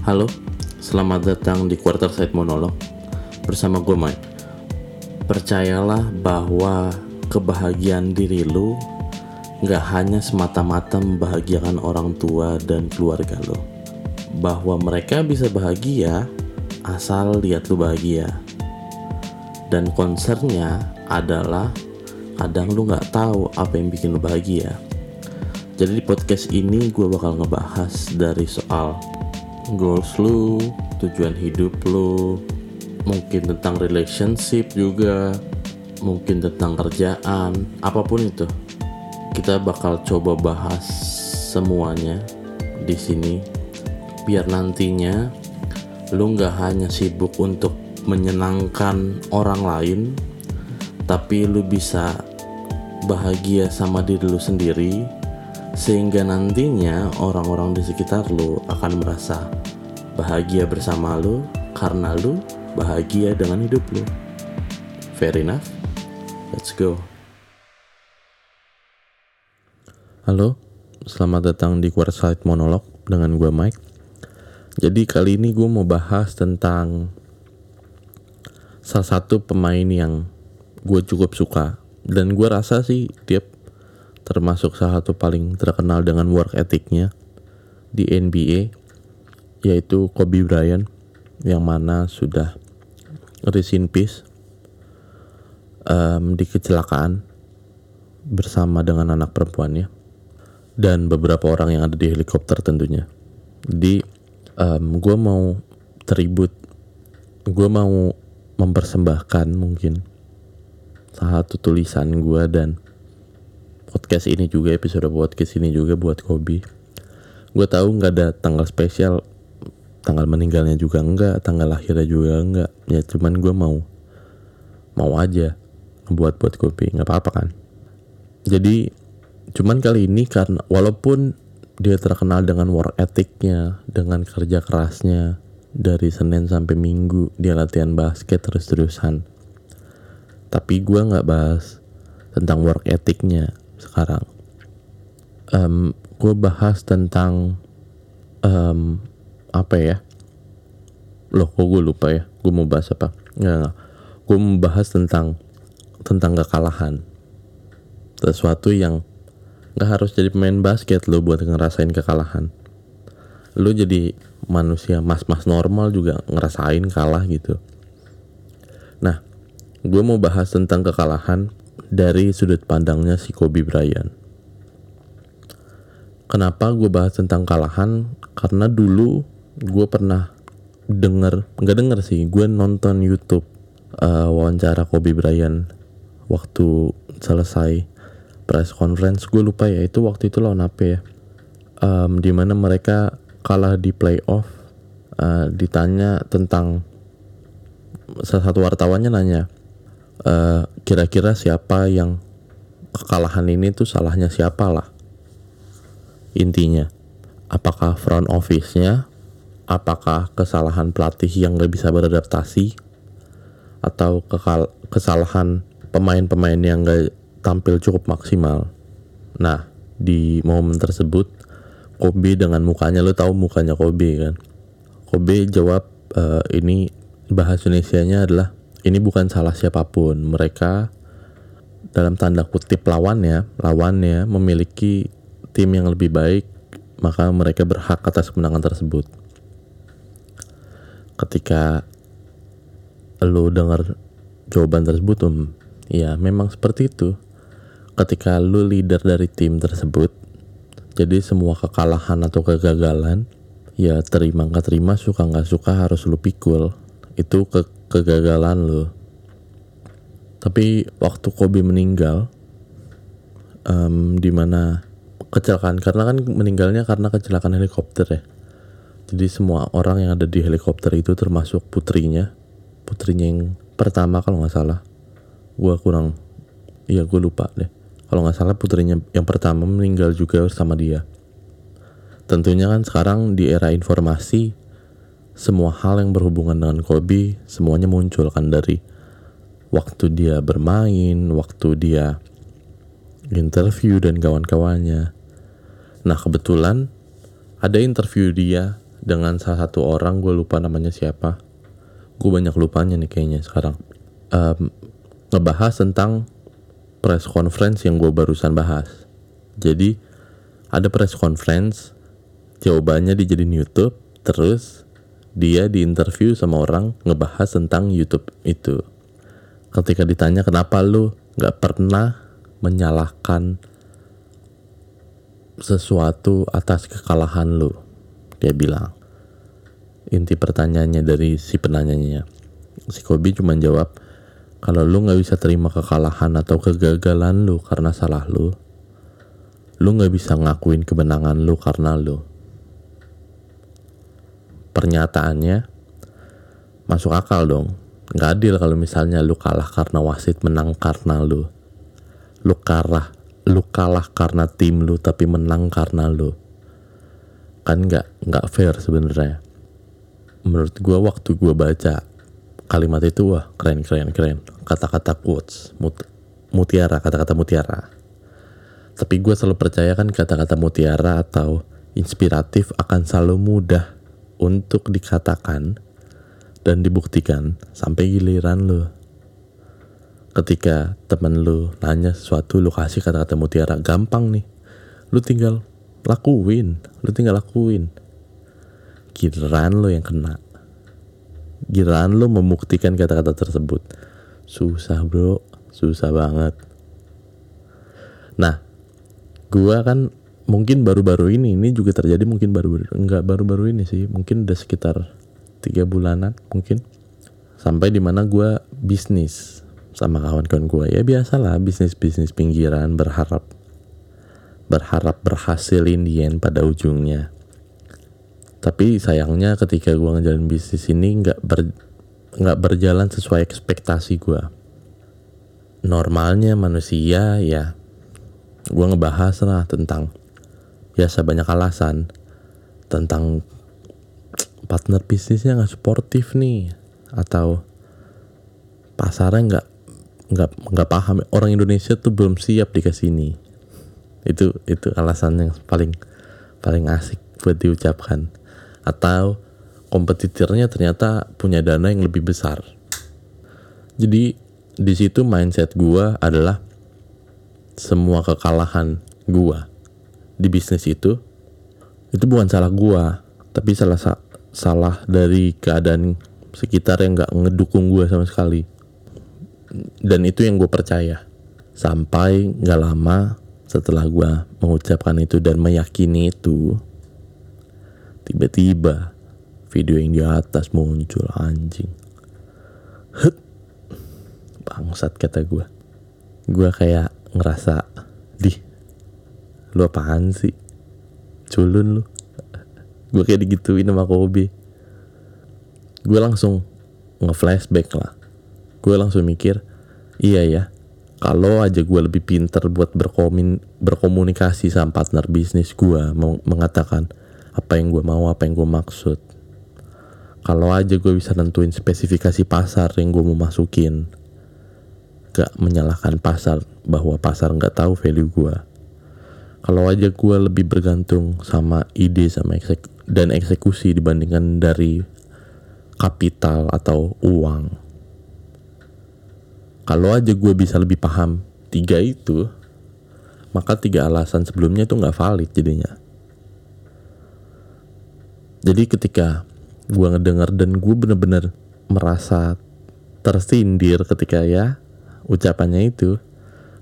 Halo, selamat datang di Quarter Side Monolog bersama gue Mike. Percayalah bahwa kebahagiaan diri lu nggak hanya semata-mata membahagiakan orang tua dan keluarga lo. Bahwa mereka bisa bahagia asal lihat lu bahagia. Dan concernnya adalah kadang lu nggak tahu apa yang bikin lu bahagia. Jadi di podcast ini gue bakal ngebahas dari soal goals lu, tujuan hidup lu, mungkin tentang relationship juga, mungkin tentang kerjaan, apa pun itu. Kita bakal coba bahas semuanya di sini biar nantinya lu nggak hanya sibuk untuk menyenangkan orang lain, tapi lu bisa bahagia sama diri lu sendiri sehingga nantinya orang-orang di sekitar lu akan merasa bahagia bersama lu karena lu bahagia dengan hidup lu. Fair enough? Let's go. Halo, selamat datang di Quartzite Monolog dengan gue Mike. Jadi kali ini gue mau bahas tentang salah satu pemain yang gue cukup suka dan gue rasa sih dia termasuk salah satu paling terkenal dengan work ethicnya di NBA yaitu Kobe Bryant yang mana sudah rest in peace um, di kecelakaan bersama dengan anak perempuannya dan beberapa orang yang ada di helikopter tentunya. Jadi um, gue mau tribut, gue mau mempersembahkan mungkin salah satu tulisan gue dan podcast ini juga episode podcast ini juga buat Kobe gue tahu nggak ada tanggal spesial tanggal meninggalnya juga enggak tanggal lahirnya juga enggak ya cuman gue mau mau aja buat buat Kobe nggak apa-apa kan? Jadi cuman kali ini karena walaupun dia terkenal dengan work ethicnya dengan kerja kerasnya dari Senin sampai Minggu dia latihan basket terus-terusan. Tapi gue nggak bahas tentang work ethicnya sekarang. Um, gue bahas tentang um, apa ya? Loh, kok gue lupa ya? Gue mau bahas apa? Nggak, nggak. Gue mau bahas tentang tentang kekalahan. Sesuatu yang nggak harus jadi pemain basket lo buat ngerasain kekalahan. Lo jadi manusia mas-mas normal juga ngerasain kalah gitu. Nah, gue mau bahas tentang kekalahan dari sudut pandangnya si Kobe Bryant. Kenapa gue bahas tentang kalahan? Karena dulu gue pernah denger, nggak denger sih, gue nonton YouTube uh, wawancara Kobe Bryant waktu selesai press conference. Gue lupa ya itu waktu itu lawan apa ya? Um, di mana mereka kalah di playoff. Uh, ditanya tentang salah satu wartawannya nanya, eh, kira-kira siapa yang kekalahan ini tuh salahnya siapa lah? Intinya apakah front office-nya? Apakah kesalahan pelatih yang gak bisa beradaptasi? Atau kekal kesalahan pemain-pemain yang gak tampil cukup maksimal? Nah di momen tersebut Kobe dengan mukanya lo tahu mukanya Kobe kan? Kobe jawab uh, ini bahasa Indonesia-nya adalah ini bukan salah siapa pun. Mereka dalam tanda kutip lawannya, lawannya memiliki tim yang lebih baik, maka mereka berhak atas kemenangan tersebut. Ketika lo dengar jawaban tersebut, um, ya memang seperti itu. Ketika lo leader dari tim tersebut, jadi semua kekalahan atau kegagalan, ya terima nggak terima, suka nggak suka harus lo pikul. Itu ke kegagalan lo tapi waktu Kobe meninggal um, di mana kecelakaan karena kan meninggalnya karena kecelakaan helikopter ya. Jadi semua orang yang ada di helikopter itu termasuk putrinya. Putrinya yang pertama kalau nggak salah. Gue kurang iya gue lupa deh. Kalau nggak salah putrinya yang pertama meninggal juga bersama dia. Tentunya kan sekarang di era informasi semua hal yang berhubungan dengan Kobe semuanya muncul kan dari waktu dia bermain, waktu dia interview dan kawan-kawannya. Nah kebetulan ada interview dia dengan salah satu orang gue lupa namanya siapa. Gue banyak lupanya nih kayaknya sekarang. Um, ngebahas tentang press conference yang gue barusan bahas. Jadi ada press conference jawabannya dijadiin YouTube terus dia diinterview sama orang ngebahas tentang YouTube itu. Ketika ditanya kenapa lu nggak pernah menyalahkan sesuatu atas kekalahan lu? Dia bilang. Inti pertanyaannya dari si penanyanya. Si Kobi cuma jawab kalau lu nggak bisa terima kekalahan atau kegagalan lu karena salah lu lu nggak bisa ngakuin kemenangan lu karena lu pernyataannya masuk akal dong. Nggak adil kalau misalnya lu kalah karena wasit menang karena lu. Lu kalah lu kalah karena tim lu tapi menang karena lu. Kan nggak nggak fair sebenarnya. Menurut gua waktu gua baca kalimat itu wah keren keren keren. Kata-kata quotes mut, mutiara kata-kata mutiara. Tapi gue selalu percaya kan kata-kata mutiara atau inspiratif akan selalu mudah untuk dikatakan dan dibuktikan sampai giliran lo ketika temen lu nanya sesuatu lu kasih kata-kata mutiara gampang nih. Lu tinggal lakuin lu tinggal lakuin. Giliran lu yang kena. Giliran lu membuktikan kata-kata tersebut. Susah bro. Susah banget. Nah gua kan mungkin baru-baru ini ini juga terjadi mungkin baru enggak baru-baru ini sih mungkin udah sekitar tiga bulanan mungkin sampai di mana gua bisnis sama kawan-kawan gue ya biasalah bisnis-bisnis pinggiran berharap berharap berhasil Indian pada ujungnya. Tapi sayangnya ketika gue ngejalan bisnis ini nggak ber nggak berjalan sesuai ekspektasi gue normalnya manusia ya gue ngebahas lah tentang biasa banyak alasan tentang partner bisnisnya nggak sportif nih atau pasarnya nggak nggak nggak paham. Orang Indonesia tuh belum siap di sini. Itu itu alasan yang paling paling asik buat diucapkan. Atau kompetitornya ternyata punya dana yang lebih besar. Jadi di situ mindset gua adalah semua kekalahan gua di bisnis itu itu bukan salah gua tapi salah salah dari keadaan sekitar yang nggak ngedukung gua sama sekali. Dan itu yang gue percaya. Sampai nggak lama setelah gue mengucapkan itu dan meyakini itu tiba-tiba video yang di atas muncul anjing. Hut. bangsat kata gue gue kayak ngerasa di lu apaan sih? Culun lu. Gue kayak digituin sama Kobe. Gue langsung nge-flashback lah. Gue langsung mikir iya ya kalau aja gue lebih pinter buat berkomin, berkomunikasi sama partner bisnis gue mengatakan apa yang gue mau apa yang gue maksud. Kalau aja gue bisa nentuin spesifikasi pasar yang gue mau masukin gak menyalahkan pasar bahwa pasar nggak tahu value gue kalau aja gue lebih bergantung sama ide sama eksek dan eksekusi dibandingkan dari kapital atau uang. Kalau aja gue bisa lebih paham tiga itu maka tiga alasan sebelumnya itu nggak valid jadinya. Jadi ketika gue ngedenger dan gue bener-bener merasa tersindir ketika ya ucapannya itu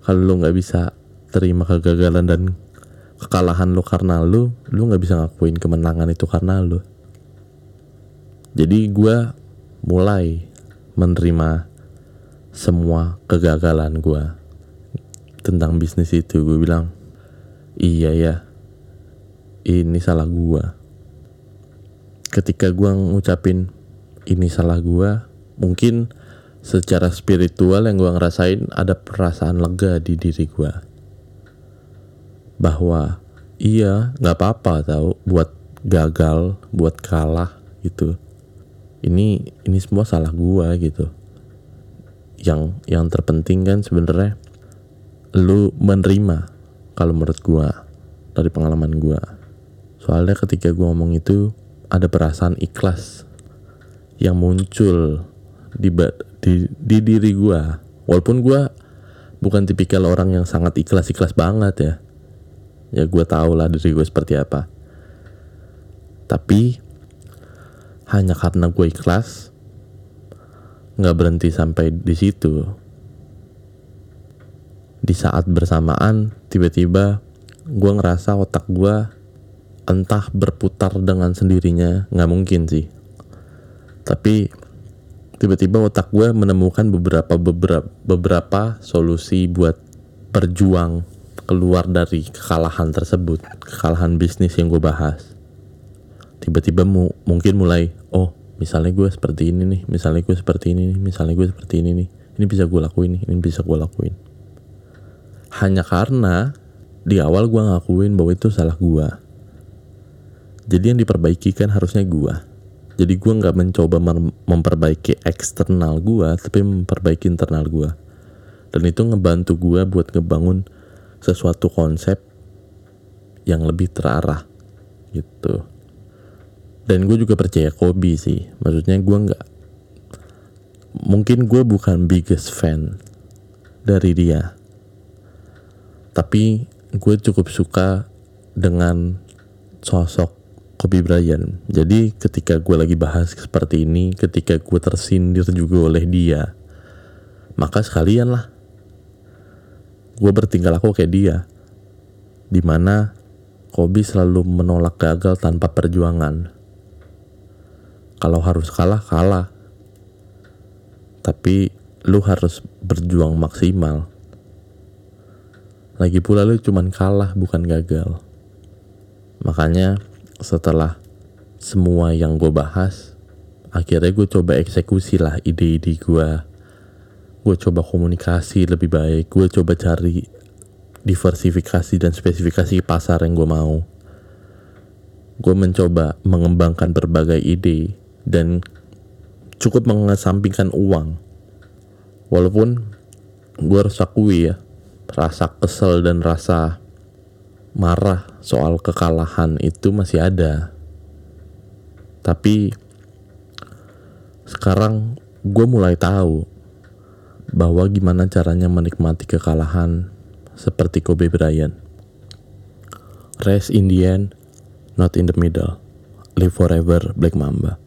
kalau lu nggak bisa terima kegagalan dan kekalahan lu karena lu lu nggak bisa ngakuin kemenangan itu karena lu. Jadi gue mulai menerima semua kegagalan gue tentang bisnis itu. Gue bilang iya ya ini salah gue ketika gue ngucapin ini salah gue mungkin secara spiritual yang gue ngerasain ada perasaan lega di diri gue bahwa iya nggak apa-apa tau buat gagal buat kalah gitu. Ini ini semua salah gue gitu. Yang yang terpenting kan sebenarnya lu menerima kalau menurut gua dari pengalaman gua. Soalnya ketika gua ngomong itu ada perasaan ikhlas yang muncul di di, di diri gue walaupun gue bukan tipikal orang yang sangat ikhlas ikhlas banget ya ya gue tau lah diri gue seperti apa. Tapi hanya karena gue ikhlas nggak berhenti sampai di situ. Di saat bersamaan tiba-tiba gue ngerasa otak gue entah berputar dengan sendirinya nggak mungkin sih. Tapi tiba-tiba otak gue menemukan beberapa beberapa beberapa solusi buat berjuang keluar dari kekalahan tersebut kekalahan bisnis yang gue bahas. Tiba-tiba mu mungkin mulai oh misalnya gue seperti ini nih misalnya gue seperti ini nih misalnya gue seperti ini nih ini bisa gue lakuin nih ini bisa gue lakuin. Hanya karena di awal gue ngakuin bahwa itu salah gue jadi yang diperbaiki kan harusnya gua. Jadi gua nggak mencoba memperbaiki eksternal gua tapi memperbaiki internal gua. Dan itu ngebantu gua buat ngebangun sesuatu konsep yang lebih terarah gitu. Dan gue juga percaya Kobe sih. Maksudnya gue nggak mungkin gue bukan biggest fan dari dia. Tapi gue cukup suka dengan sosok Kobe Bryant. Jadi ketika gue lagi bahas seperti ini, ketika gue tersindir juga oleh dia, maka sekalian lah gue bertingkah laku kayak dia. Di mana Kobe selalu menolak gagal tanpa perjuangan. Kalau harus kalah, kalah. Tapi lu harus berjuang maksimal. Lagi pula lu cuman kalah bukan gagal. Makanya setelah semua yang gue bahas akhirnya gue coba eksekusi lah ide-ide gue gue coba komunikasi lebih baik. Gue coba cari diversifikasi dan spesifikasi pasar yang gue mau. Gue mencoba mengembangkan berbagai ide dan cukup mengesampingkan uang. Walaupun gue harus akui ya rasa kesel dan rasa marah soal kekalahan itu masih ada. Tapi sekarang gue mulai tahu bahwa gimana caranya menikmati kekalahan seperti Kobe Bryant. Rest in the end, not in the middle. Live forever, Black Mamba.